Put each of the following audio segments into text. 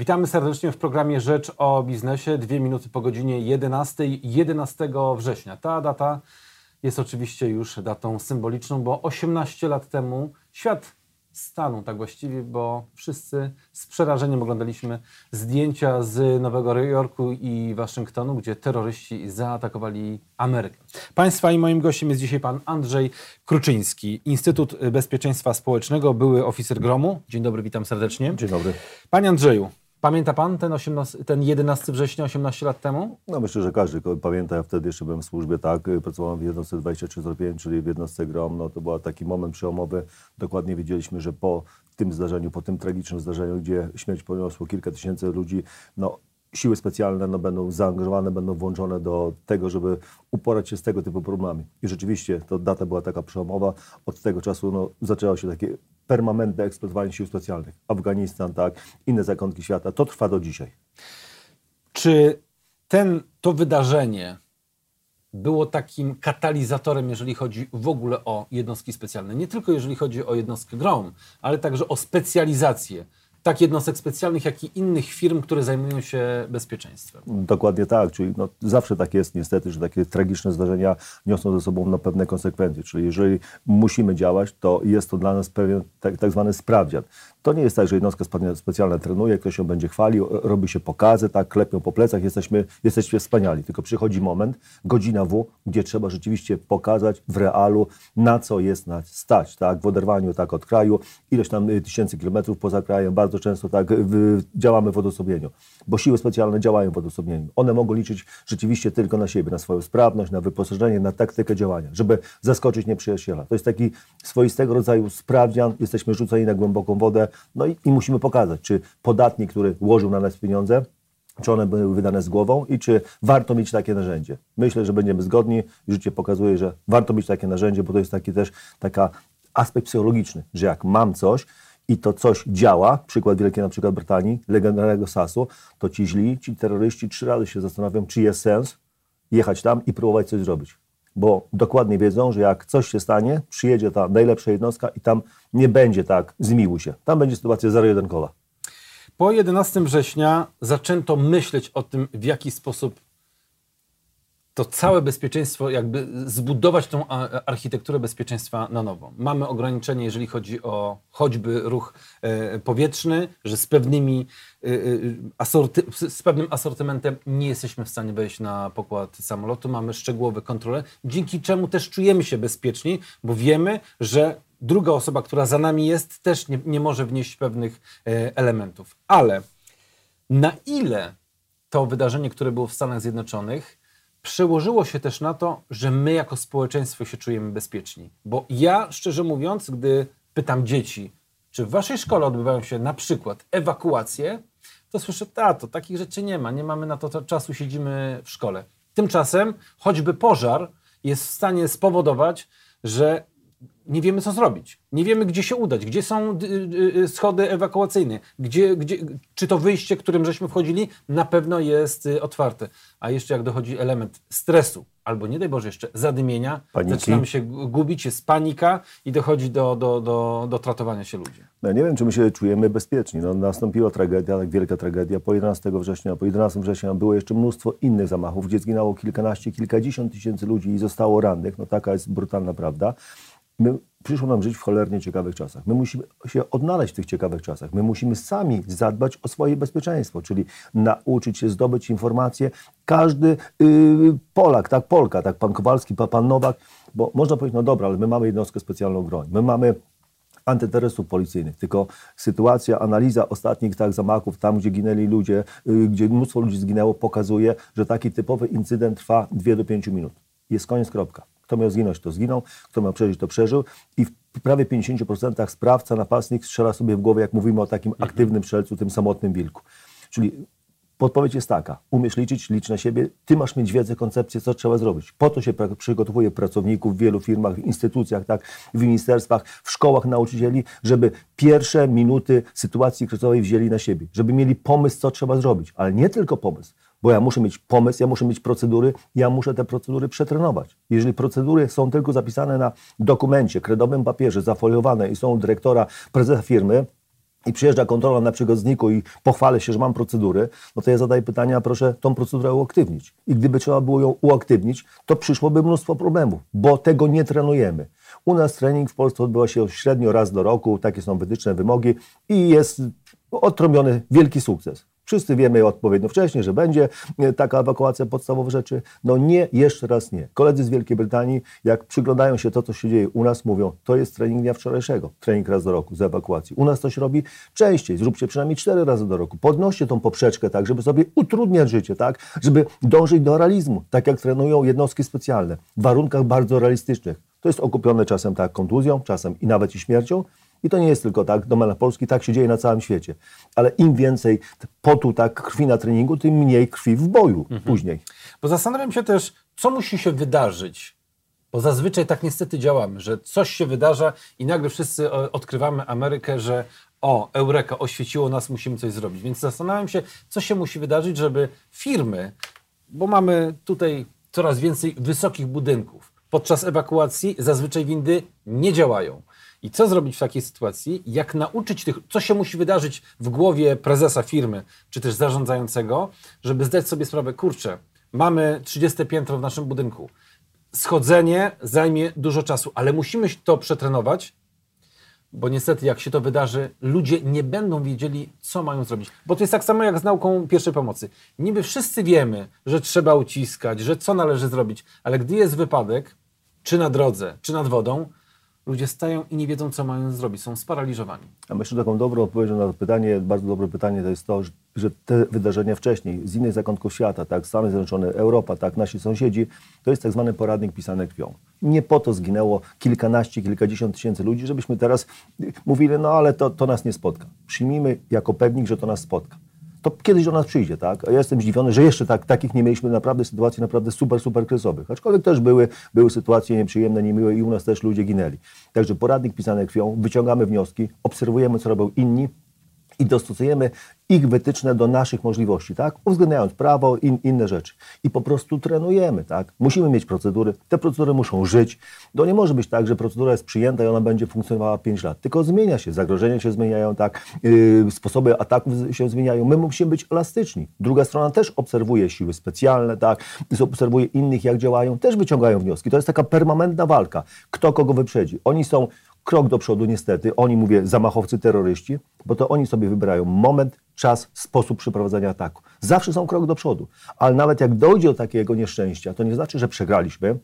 Witamy serdecznie w programie Rzecz o Biznesie. Dwie minuty po godzinie 11, 11 września. Ta data jest oczywiście już datą symboliczną, bo 18 lat temu świat stanął tak właściwie, bo wszyscy z przerażeniem oglądaliśmy zdjęcia z Nowego Jorku i Waszyngtonu, gdzie terroryści zaatakowali Amerykę. Państwa i moim gościem jest dzisiaj pan Andrzej Kruczyński, Instytut Bezpieczeństwa Społecznego, były oficer gromu. Dzień dobry, witam serdecznie. Dzień dobry. Panie Andrzeju, Pamięta pan ten, 18, ten 11 września 18 lat temu? No myślę, że każdy pamięta. Ja wtedy jeszcze byłem w służbie, tak, pracowałem w jednostce 2305, czyli w jednostce GROM. No to był taki moment przełomowy. Dokładnie wiedzieliśmy, że po tym zdarzeniu, po tym tragicznym zdarzeniu, gdzie śmierć poniosło kilka tysięcy ludzi, no siły specjalne no, będą zaangażowane, będą włączone do tego, żeby uporać się z tego typu problemami. I rzeczywiście to data była taka przełomowa. Od tego czasu no, zaczęło się takie permanentne eksploatowanie sił specjalnych. Afganistan, tak, inne zakątki świata. To trwa do dzisiaj. Czy ten, to wydarzenie było takim katalizatorem, jeżeli chodzi w ogóle o jednostki specjalne? Nie tylko jeżeli chodzi o jednostkę GROM, ale także o specjalizację tak jednostek specjalnych, jak i innych firm, które zajmują się bezpieczeństwem. Dokładnie tak, czyli no, zawsze tak jest niestety, że takie tragiczne zdarzenia niosą ze sobą no, pewne konsekwencje, czyli jeżeli musimy działać, to jest to dla nas pewien tak, tak zwany sprawdzian. To nie jest tak, że jednostka specjalna trenuje, ktoś ją będzie chwalił, robi się pokazy, tak, klepią po plecach, jesteśmy, jesteśmy wspaniali. Tylko przychodzi moment, godzina W, gdzie trzeba rzeczywiście pokazać w realu, na co jest nas stać, tak, w oderwaniu tak od kraju, ileś tam y, tysięcy kilometrów poza krajem, bardzo często tak w, działamy w odosobnieniu, bo siły specjalne działają w odosobnieniu. One mogą liczyć rzeczywiście tylko na siebie, na swoją sprawność, na wyposażenie, na taktykę działania, żeby zaskoczyć nieprzyjaciela. To jest taki swoistego rodzaju sprawdzian, jesteśmy rzuceni na głęboką wodę, no i, i musimy pokazać, czy podatnik, który łożył na nas pieniądze, czy one były wydane z głową i czy warto mieć takie narzędzie. Myślę, że będziemy zgodni. Życie pokazuje, że warto mieć takie narzędzie, bo to jest taki też taka aspekt psychologiczny, że jak mam coś i to coś działa, przykład wielki na przykład Brytanii, legendarnego SAS-u, to ci źli, ci terroryści trzy razy się zastanawiają, czy jest sens jechać tam i próbować coś zrobić bo dokładnie wiedzą, że jak coś się stanie, przyjedzie ta najlepsza jednostka i tam nie będzie tak, zmiłuj się. Tam będzie sytuacja zero-jedynkowa. Po 11 września zaczęto myśleć o tym, w jaki sposób to całe bezpieczeństwo, jakby zbudować tą architekturę bezpieczeństwa na nowo. Mamy ograniczenie, jeżeli chodzi o choćby ruch e, powietrzny, że z pewnymi e, e, asorty, z pewnym asortymentem nie jesteśmy w stanie wejść na pokład samolotu. Mamy szczegółowe kontrole, dzięki czemu też czujemy się bezpieczni, bo wiemy, że druga osoba, która za nami jest, też nie, nie może wnieść pewnych elementów. Ale na ile to wydarzenie, które było w Stanach Zjednoczonych, przełożyło się też na to, że my jako społeczeństwo się czujemy bezpieczni. Bo ja, szczerze mówiąc, gdy pytam dzieci, czy w waszej szkole odbywają się na przykład ewakuacje, to słyszę, tato, takich rzeczy nie ma, nie mamy na to czasu, siedzimy w szkole. Tymczasem choćby pożar jest w stanie spowodować, że nie wiemy, co zrobić. Nie wiemy, gdzie się udać, gdzie są y, y, y, schody ewakuacyjne, gdzie, gdzie, czy to wyjście, którym żeśmy wchodzili, na pewno jest otwarte. A jeszcze jak dochodzi element stresu, albo nie daj Boże jeszcze zadymienia, Paniki. zaczynamy się gubić, jest panika i dochodzi do, do, do, do tratowania się ludzi. No, nie wiem, czy my się czujemy bezpieczni. No, nastąpiła tragedia, tak wielka tragedia. Po 11 września, po 11 września było jeszcze mnóstwo innych zamachów, gdzie zginęło kilkanaście, kilkadziesiąt tysięcy ludzi i zostało rannych. No taka jest brutalna prawda. My, przyszło nam żyć w cholernie ciekawych czasach. My musimy się odnaleźć w tych ciekawych czasach. My musimy sami zadbać o swoje bezpieczeństwo, czyli nauczyć się zdobyć informacje. Każdy yy, Polak, tak, Polka, tak, pan Kowalski, pan Nowak, bo można powiedzieć, no dobra, ale my mamy jednostkę specjalną broń, my mamy antyterrorystów policyjnych, tylko sytuacja, analiza ostatnich tak zamachów, tam gdzie ginęli ludzie, yy, gdzie mnóstwo ludzi zginęło, pokazuje, że taki typowy incydent trwa 2 do 5 minut. Jest koniec, kropka. Kto miał zginąć, to zginął, kto miał przeżyć, to przeżył. I w prawie 50% sprawca, napastnik strzela sobie w głowę, jak mówimy o takim mhm. aktywnym strzelcu, tym samotnym wilku. Czyli Podpowiedź jest taka: umiesz liczyć, licz na siebie, ty masz mieć wiedzę, koncepcję, co trzeba zrobić. Po to się przygotowuje pracowników w wielu firmach, w instytucjach, tak, w ministerstwach, w szkołach nauczycieli, żeby pierwsze minuty sytuacji kryzysowej wzięli na siebie, żeby mieli pomysł, co trzeba zrobić, ale nie tylko pomysł, bo ja muszę mieć pomysł, ja muszę mieć procedury, ja muszę te procedury przetrenować. Jeżeli procedury są tylko zapisane na dokumencie, kredowym papierze, zafoliowane i są dyrektora, prezesa firmy, i przyjeżdża kontrola na przygodniku i pochwalę się, że mam procedury, no to ja zadaję pytania, proszę tą procedurę uaktywnić. I gdyby trzeba było ją uaktywnić, to przyszłoby mnóstwo problemów, bo tego nie trenujemy. U nas trening w Polsce odbywa się średnio raz do roku, takie są wytyczne wymogi i jest odtrąbiony wielki sukces. Wszyscy wiemy odpowiednio wcześniej, że będzie e, taka ewakuacja podstawowych rzeczy. No nie, jeszcze raz nie. Koledzy z Wielkiej Brytanii, jak przyglądają się to, co się dzieje u nas, mówią, to jest trening dnia wczorajszego, trening raz do roku z ewakuacji. U nas coś robi częściej, zróbcie przynajmniej cztery razy do roku. Podnoście tą poprzeczkę tak, żeby sobie utrudniać życie, tak, żeby dążyć do realizmu, tak jak trenują jednostki specjalne, w warunkach bardzo realistycznych. To jest okupione czasem tak kontuzją, czasem i nawet i śmiercią, i to nie jest tylko tak, domena Polski, tak się dzieje na całym świecie. Ale im więcej potu, tak, krwi na treningu, tym mniej krwi w boju mhm. później. Bo zastanawiam się też, co musi się wydarzyć, bo zazwyczaj tak niestety działamy, że coś się wydarza i nagle wszyscy e, odkrywamy Amerykę, że o, Eureka, oświeciło nas, musimy coś zrobić. Więc zastanawiam się, co się musi wydarzyć, żeby firmy, bo mamy tutaj coraz więcej wysokich budynków, podczas ewakuacji zazwyczaj windy nie działają. I co zrobić w takiej sytuacji? Jak nauczyć tych, co się musi wydarzyć w głowie prezesa firmy, czy też zarządzającego, żeby zdać sobie sprawę, kurczę, mamy 30 piętro w naszym budynku. Schodzenie zajmie dużo czasu, ale musimy to przetrenować, bo niestety jak się to wydarzy, ludzie nie będą wiedzieli, co mają zrobić. Bo to jest tak samo jak z nauką pierwszej pomocy. Niby wszyscy wiemy, że trzeba uciskać, że co należy zrobić, ale gdy jest wypadek, czy na drodze, czy nad wodą, ludzie stają i nie wiedzą, co mają zrobić, są sparaliżowani. A myślę, że taką dobrą odpowiedzią na to pytanie, bardzo dobre pytanie, to jest to, że te wydarzenia wcześniej z innych zakątków świata, tak, Stany Zjednoczone, Europa, tak, nasi sąsiedzi, to jest tak zwany poradnik pisany krwią. Nie po to zginęło kilkanaście, kilkadziesiąt tysięcy ludzi, żebyśmy teraz mówili, no ale to, to nas nie spotka. Przyjmijmy jako pewnik, że to nas spotka to kiedyś do nas przyjdzie, tak? A ja jestem zdziwiony, że jeszcze tak, takich nie mieliśmy naprawdę sytuacji naprawdę super, super kryzysowych. Aczkolwiek też były, były sytuacje nieprzyjemne, niemiłe i u nas też ludzie ginęli. Także poradnik pisany krwią, wyciągamy wnioski, obserwujemy, co robią inni, i dostosujemy ich wytyczne do naszych możliwości, tak? uwzględniając prawo i in, inne rzeczy. I po prostu trenujemy. Tak? Musimy mieć procedury, te procedury muszą żyć. To nie może być tak, że procedura jest przyjęta i ona będzie funkcjonowała 5 lat, tylko zmienia się, zagrożenia się zmieniają, tak? Yy, sposoby ataków się zmieniają. My musimy być elastyczni. Druga strona też obserwuje siły specjalne, tak? obserwuje innych, jak działają, też wyciągają wnioski. To jest taka permanentna walka. Kto kogo wyprzedzi. Oni są krok do przodu niestety. Oni, mówię, zamachowcy, terroryści, bo to oni sobie wybierają moment, czas, sposób przeprowadzenia ataku. Zawsze są krok do przodu. Ale nawet jak dojdzie do takiego nieszczęścia, to nie znaczy, że przegraliśmy,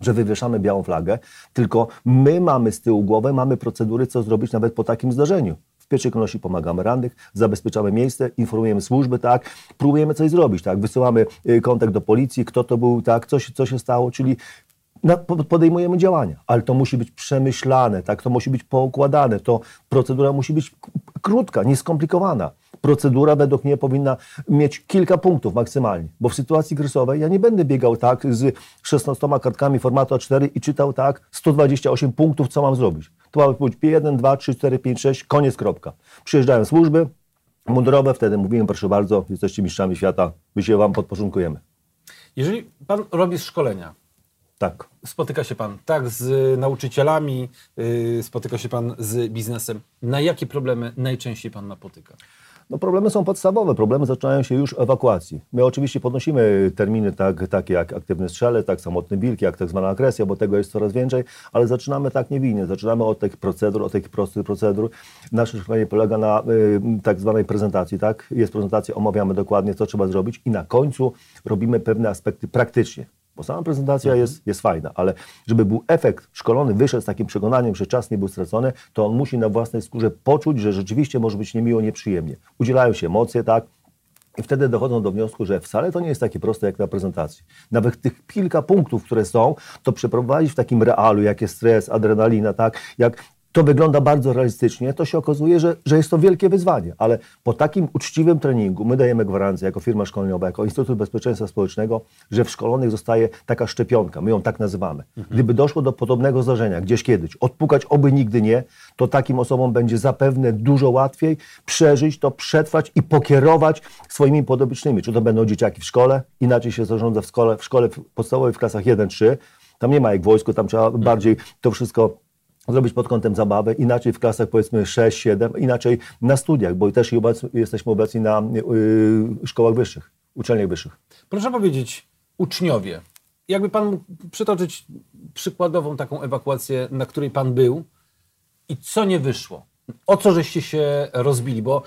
że wywieszamy białą flagę, tylko my mamy z tyłu głowę, mamy procedury, co zrobić nawet po takim zdarzeniu. W pierwszej kolejności pomagamy rannych, zabezpieczamy miejsce, informujemy służby, tak, próbujemy coś zrobić, tak, wysyłamy y, kontakt do policji, kto to był, tak, co się, co się stało, czyli podejmujemy działania, ale to musi być przemyślane, tak? to musi być poukładane, to procedura musi być krótka, nieskomplikowana. Procedura według mnie powinna mieć kilka punktów maksymalnie, bo w sytuacji kryzysowej ja nie będę biegał tak z 16 kartkami formatu A4 i czytał tak 128 punktów, co mam zrobić. To ma być 1, 2, 3, 4, 5, 6, koniec, kropka. Przyjeżdżają służby mundurowe, wtedy mówimy, proszę bardzo, jesteście mistrzami świata, my się wam podporządkujemy. Jeżeli pan robi szkolenia, tak. Spotyka się Pan tak z nauczycielami, yy, spotyka się Pan z biznesem. Na jakie problemy najczęściej Pan napotyka? No problemy są podstawowe. Problemy zaczynają się już w ewakuacji. My oczywiście podnosimy terminy tak, takie jak aktywny strzelec, tak samotny wilk, jak tak zwana agresja, bo tego jest coraz więcej, ale zaczynamy tak niewinnie. Zaczynamy od tych procedur, od tych prostych procedur. Nasze szkolenie polega na y, tak zwanej prezentacji. Tak? Jest prezentacja, omawiamy dokładnie, co trzeba zrobić i na końcu robimy pewne aspekty praktycznie. Bo sama prezentacja mhm. jest, jest fajna, ale żeby był efekt szkolony, wyszedł z takim przekonaniem, że czas nie był stracony, to on musi na własnej skórze poczuć, że rzeczywiście może być niemiło, nieprzyjemnie. Udzielają się emocje, tak? I wtedy dochodzą do wniosku, że wcale to nie jest takie proste jak na prezentacji. Nawet tych kilka punktów, które są, to przeprowadzić w takim realu, jak jest stres, adrenalina, tak? Jak to wygląda bardzo realistycznie, to się okazuje, że, że jest to wielkie wyzwanie. Ale po takim uczciwym treningu my dajemy gwarancję jako firma szkoleniowa, jako Instytut Bezpieczeństwa Społecznego, że w szkolonych zostaje taka szczepionka, my ją tak nazywamy. Mhm. Gdyby doszło do podobnego zdarzenia gdzieś kiedyś, odpukać oby nigdy nie, to takim osobom będzie zapewne dużo łatwiej przeżyć to, przetrwać i pokierować swoimi podobicznymi. Czy to będą dzieciaki w szkole, inaczej się zarządza w szkole, w szkole podstawowej w klasach 1-3, tam nie ma jak w wojsku, tam trzeba bardziej to wszystko zrobić pod kątem zabawy, inaczej w klasach powiedzmy 6, 7, inaczej na studiach, bo też jesteśmy obecni na y, szkołach wyższych, uczelniach wyższych. Proszę powiedzieć, uczniowie, jakby pan mógł przytoczyć przykładową taką ewakuację, na której pan był i co nie wyszło? O co żeście się rozbili? Bo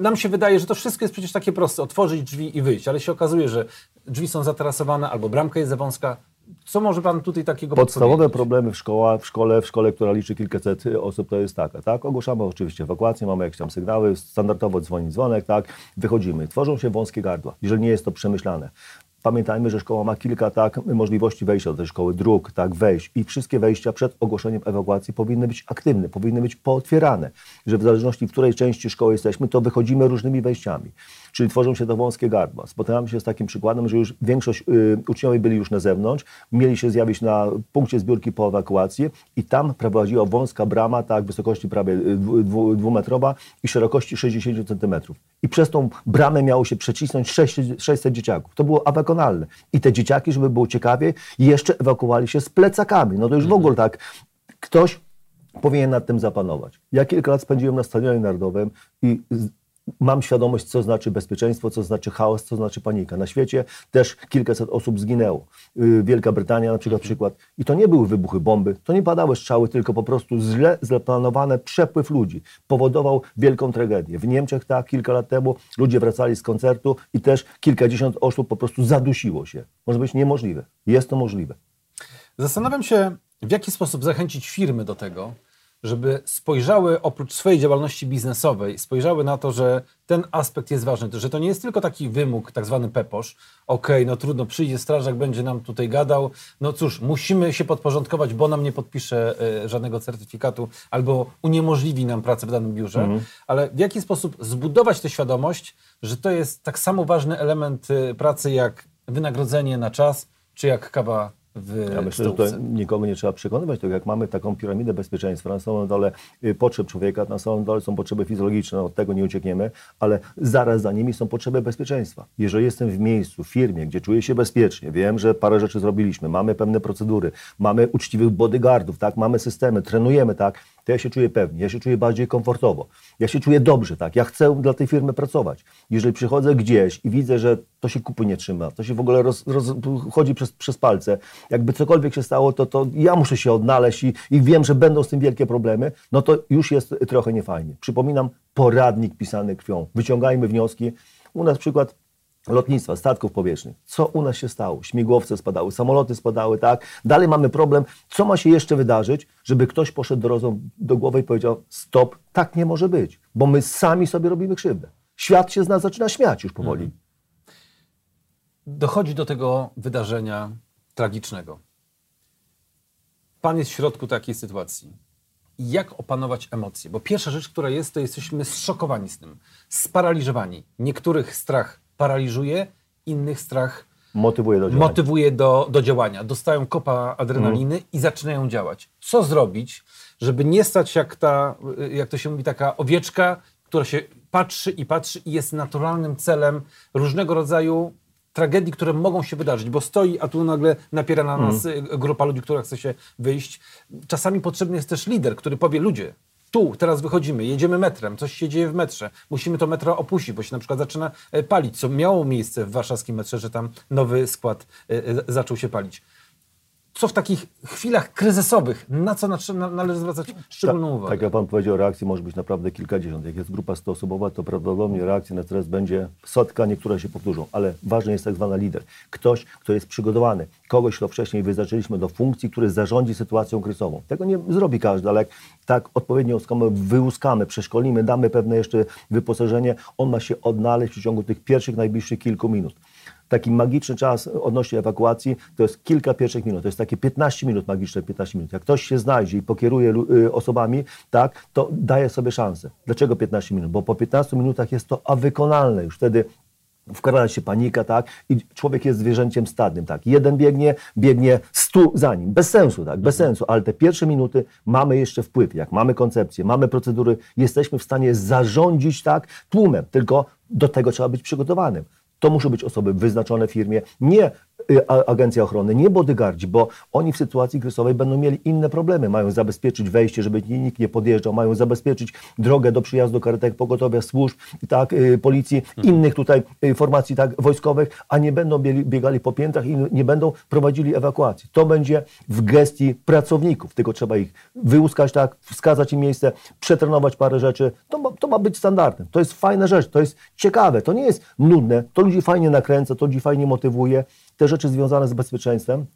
nam się wydaje, że to wszystko jest przecież takie proste, otworzyć drzwi i wyjść, ale się okazuje, że drzwi są zatarasowane albo bramka jest za wąska. Co może pan tutaj takiego Podstawowe problemy w, szkoła, w szkole, w szkole, która liczy kilkaset osób, to jest taka, tak? Ogłaszamy oczywiście ewakuację, mamy jakieś tam sygnały, standardowo dzwoni dzwonek, tak? Wychodzimy. Tworzą się wąskie gardła, jeżeli nie jest to przemyślane. Pamiętajmy, że szkoła ma kilka tak możliwości wejścia do tej szkoły, dróg, tak, wejść i wszystkie wejścia przed ogłoszeniem ewakuacji powinny być aktywne, powinny być pootwierane, że w zależności w której części szkoły jesteśmy, to wychodzimy różnymi wejściami. Czyli tworzą się te wąskie gardła. Spotykamy się z takim przykładem, że już większość y, uczniowie byli już na zewnątrz, mieli się zjawić na punkcie zbiórki po ewakuacji i tam prowadziła wąska brama, tak, wysokości prawie y, dwu- dwu- dwumetrowa i szerokości 60 centymetrów. I przez tą bramę miało się przecisnąć 600, 600 dzieciaków. To było I te dzieciaki, żeby było ciekawie, jeszcze ewakuowali się z plecakami. No to już w ogóle tak, ktoś powinien nad tym zapanować. Ja kilka lat spędziłem na Stadionie Narodowym i mam świadomość, co znaczy bezpieczeństwo, co znaczy chaos, co znaczy panika. Na świecie też kilkaset osób zginęło. Yy, Wielka Brytania na przykład, przykład. I to nie były wybuchy bomby, to nie padały strzały, tylko po prostu źle zaplanowany przepływ ludzi powodował wielką tragedię. W Niemczech tak, kilka lat temu ludzie wracali z koncertu i też kilkadziesiąt osób po prostu zadusiło się. Może być niemożliwe. Jest to możliwe. Zastanawiam się, w jaki sposób zachęcić firmy do tego, żeby spojrzały oprócz swojej działalności biznesowej, spojrzały na to, że ten aspekt jest ważny, że to nie jest tylko taki wymóg, tak zwany peposz. Okej, no trudno, przyjdzie strażak, będzie nam tutaj gadał. No cóż, musimy się podporządkować, bo nam nie podpisze e, żadnego certyfikatu albo uniemożliwi nam pracę w danym biurze. Ale w jaki sposób zbudować tę świadomość, że to jest tak samo ważny element e, pracy jak wynagrodzenie na czas, czy jak kawa w Ja myślę, że to nikogo nie trzeba przekonywać, tak jak mamy taką piramidę bezpieczeństwa, na samym dole y, potrzeb człowieka, na samym dole są potrzeby fizjologiczne, od tego nie uciekniemy, ale zaraz za nimi są potrzeby bezpieczeństwa. Jeżeli jestem w miejscu, w firmie, gdzie czuję się bezpiecznie, wiem, że parę rzeczy zrobiliśmy, mamy pewne procedury, mamy uczciwych bodyguardów, tak, mamy systemy, trenujemy, tak, to ja się czuję pewnie, ja się czuję bardziej komfortowo, ja się czuję dobrze, tak, ja chcę dla tej firmy pracować. Jeżeli przychodzę gdzieś i widzę, że to się kupy nie trzyma, to się w ogóle roz, roz, chodzi przez, przez palce, jakby cokolwiek się stało, to, to ja muszę się odnaleźć i, i wiem, że będą z tym wielkie problemy, no to już jest trochę niefajnie. Przypominam, poradnik pisany krwią. Wyciągajmy wnioski. U nas przykład lotnictwa, statków powietrznych. Co u nas się stało? Śmigłowce spadały, samoloty spadały, tak? Dalej mamy problem, co ma się jeszcze wydarzyć, żeby ktoś poszedł do rozum do głowy i powiedział stop, tak nie może być, bo my sami sobie robimy krzywdę. Świat się z nas zaczyna śmiać już powoli. dochodzi do tego wydarzenia tragicznego. Pan jest w środku takiej sytuacji. Jak opanować emocje? Bo pierwsza rzecz, która jest, to jesteśmy zszokowani z tym, sparaliżowani. Niektórych strach paraliżuje, innych strach Motywuje do działania. motywuje do, do działania. Dostają kopa adrenaliny i zaczynają działać. Co zrobić, żeby nie stać jak ta, jak to się mówi, taka owieczka, która się patrzy i patrzy i jest naturalnym celem różnego rodzaju tragedii, które mogą się wydarzyć, bo stoi, a tu nagle napiera na nas y, grupa ludzi, która chce się wyjść. Czasami potrzebny jest też lider, który powie, ludzie, tu, teraz wychodzimy, jedziemy metrem, coś się dzieje w metrze, musimy to metro opuścić, bo się na przykład zaczyna e, palić, co miało miejsce w warszawskim metrze, że tam nowy skład e, e, zaczął się palić. Co w takich chwilach kryzysowych, na co należy zwracać szczególną Tak, uwagę? tak jak Pan powiedział, reakcji może być naprawdę kilkadziesiąt. Jak jest grupa 100-osobowa, to prawdopodobnie reakcji na stres będzie setka, niektóre się powtórzą, ale ważny jest tak zwany lider. Ktoś, kto jest przygotowany, kogoś, kto wcześniej wyznaczyliśmy do funkcji, który zarządzi sytuacją kryzysową. Tego nie zrobi każdy, ale jak tak odpowiednio łuskamy, wyłuskamy, przeszkolimy, damy pewne jeszcze wyposażenie, on ma się odnaleźć w przeciągu tych pierwszych, najbliższych kilku minut taki magiczny czas odnośnie ewakuacji to jest kilka pierwszych minut. To jest takie 15 minut, magiczne 15 minut. Jak ktoś się znajdzie i pokieruje y, osobami, tak, to daje sobie szansę. Dlaczego 15 minut? Bo po 15 minutach jest to wykonalne już wtedy. Wkrada się panika, tak? I człowiek jest zwierzęciem stadnym, tak? Jeden biegnie, biegnie stu za nim. Bez sensu, tak? Bez sensu, ale te pierwsze minuty mamy jeszcze wpływ. Jak mamy koncepcję, mamy procedury, jesteśmy w stanie zarządzić, tak? Tłumem. Tylko do tego trzeba być przygotowanym. To muszą być osoby wyznaczone w firmie, nie agencja ochrony, nie bodyguardzi, bo oni w sytuacji kryzysowej będą mieli inne problemy. Mają zabezpieczyć wejście, żeby nikt nie podjeżdżał, mają zabezpieczyć drogę do przyjazdu karetek pogotowia, służb, tak, y, policji, innych tutaj y, formacji tak, wojskowych, a nie będą biegali po piętrach i nie będą prowadzili ewakuacji. To będzie w gestii pracowników, tylko trzeba ich wyłuskać tak, wskazać im miejsce, przetrenować parę rzeczy. To ma, to ma być standardem. To jest fajna rzecz, to jest ciekawe, to nie jest nudne, to ludzi fajnie nakręca, to ludzi fajnie motywuje. Te rzeczy związane z bezpieczeństwem,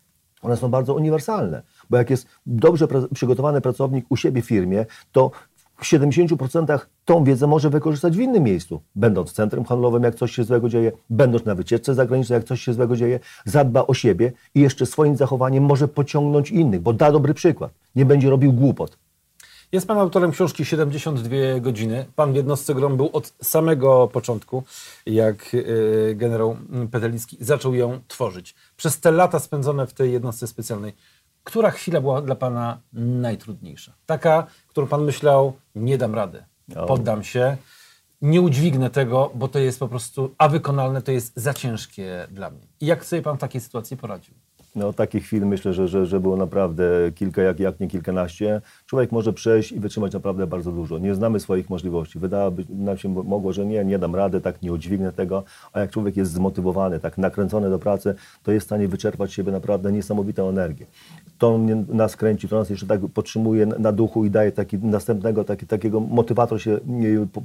one są bardzo uniwersalne, bo jak jest dobrze przygotowany pracownik u siebie w firmie, to w 70% tą wiedzę może wykorzystać w innym miejscu. Będąc w centrum handlowym, jak coś się złego dzieje, będąc na wycieczce zagranicznej, jak coś się złego dzieje, zadba o siebie i jeszcze swoim zachowaniem może pociągnąć innych, bo da dobry przykład. Nie będzie robił głupot. Jest pan autorem książki 72 godziny. Pan w jednostce GROM był od samego początku, jak e, generał Petelicki zaczął ją tworzyć. Przez te lata spędzone w tej jednostce specjalnej, która chwila była dla pana najtrudniejsza? Taka, którą pan myślał, nie dam rady, O. poddam się, nie udźwignę tego, bo to jest po prostu, a wykonalne to jest za ciężkie dla mnie. I jak sobie pan w takiej sytuacji poradził? No, takich chwil myślę, że, że, że było naprawdę kilka, jak, jak nie kilkanaście. Człowiek może przejść i wytrzymać naprawdę bardzo dużo. Nie znamy swoich możliwości. Wydawałoby nam się mogło, że nie, nie dam rady, tak nie udźwignę tego, a jak człowiek jest zmotywowany, tak nakręcony do pracy, to jest w stanie wyczerpać siebie naprawdę niesamowitą energię. To mnie, nas kręci, to nas jeszcze tak podtrzymuje na- duchu i daje taki następnego, taki, takiego motywator się,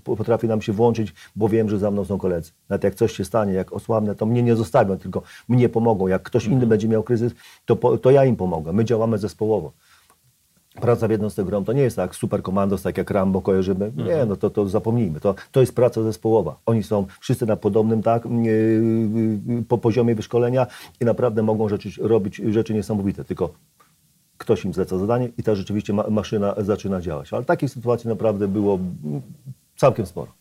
potrafi nam się włączyć, bo wiem, że za mną są koledzy. Nawet jak coś się stanie, jak osłabnę, to mnie nie zostawią, tylko mnie pomogą. Jak ktoś inny będzie miał kryzys, to, po, to ja im pomogę. My działamy zespołowo. Praca w jednostce grom to nie jest tak super komandos, tak jak Rambo kojarzymy. Nie, no to, to zapomnijmy. To, to jest praca zespołowa. Oni są wszyscy na podobnym tak, yy, yy, po poziomie wyszkolenia i naprawdę mogą rzeczy, robić rzeczy niesamowite. Tylko ktoś im zleca zadanie i ta rzeczywiście ma, maszyna zaczyna działać. Ale takich sytuacji naprawdę było całkiem sporo.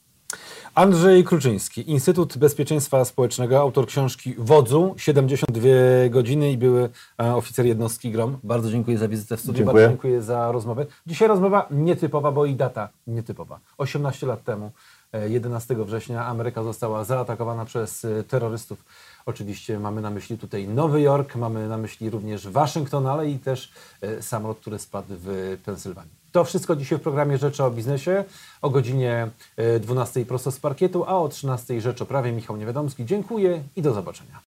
Andrzej Kruczyński, Instytut Bezpieczeństwa Społecznego, autor książki Wodzu, 72 godziny i były e, oficer jednostki GROM. Bardzo dziękuję za wizytę w studiu, Dziękuję. bardzo dziękuję za rozmowę. Dzisiaj rozmowa nietypowa, bo i data nietypowa. 18 lat temu, e, 11 września, Ameryka została zaatakowana przez e, terrorystów. Oczywiście mamy na myśli tutaj Nowy Jork, mamy na myśli również Waszyngton, ale i też e, samolot, który spadł w Pensylwanii. To wszystko dzisiaj w programie Rzeczy o Biznesie. O godzinie e, 12 prosto z parkietu, a o 13 Rzecz o Prawie. Michał Niewiadomski. Dziękuję i do zobaczenia.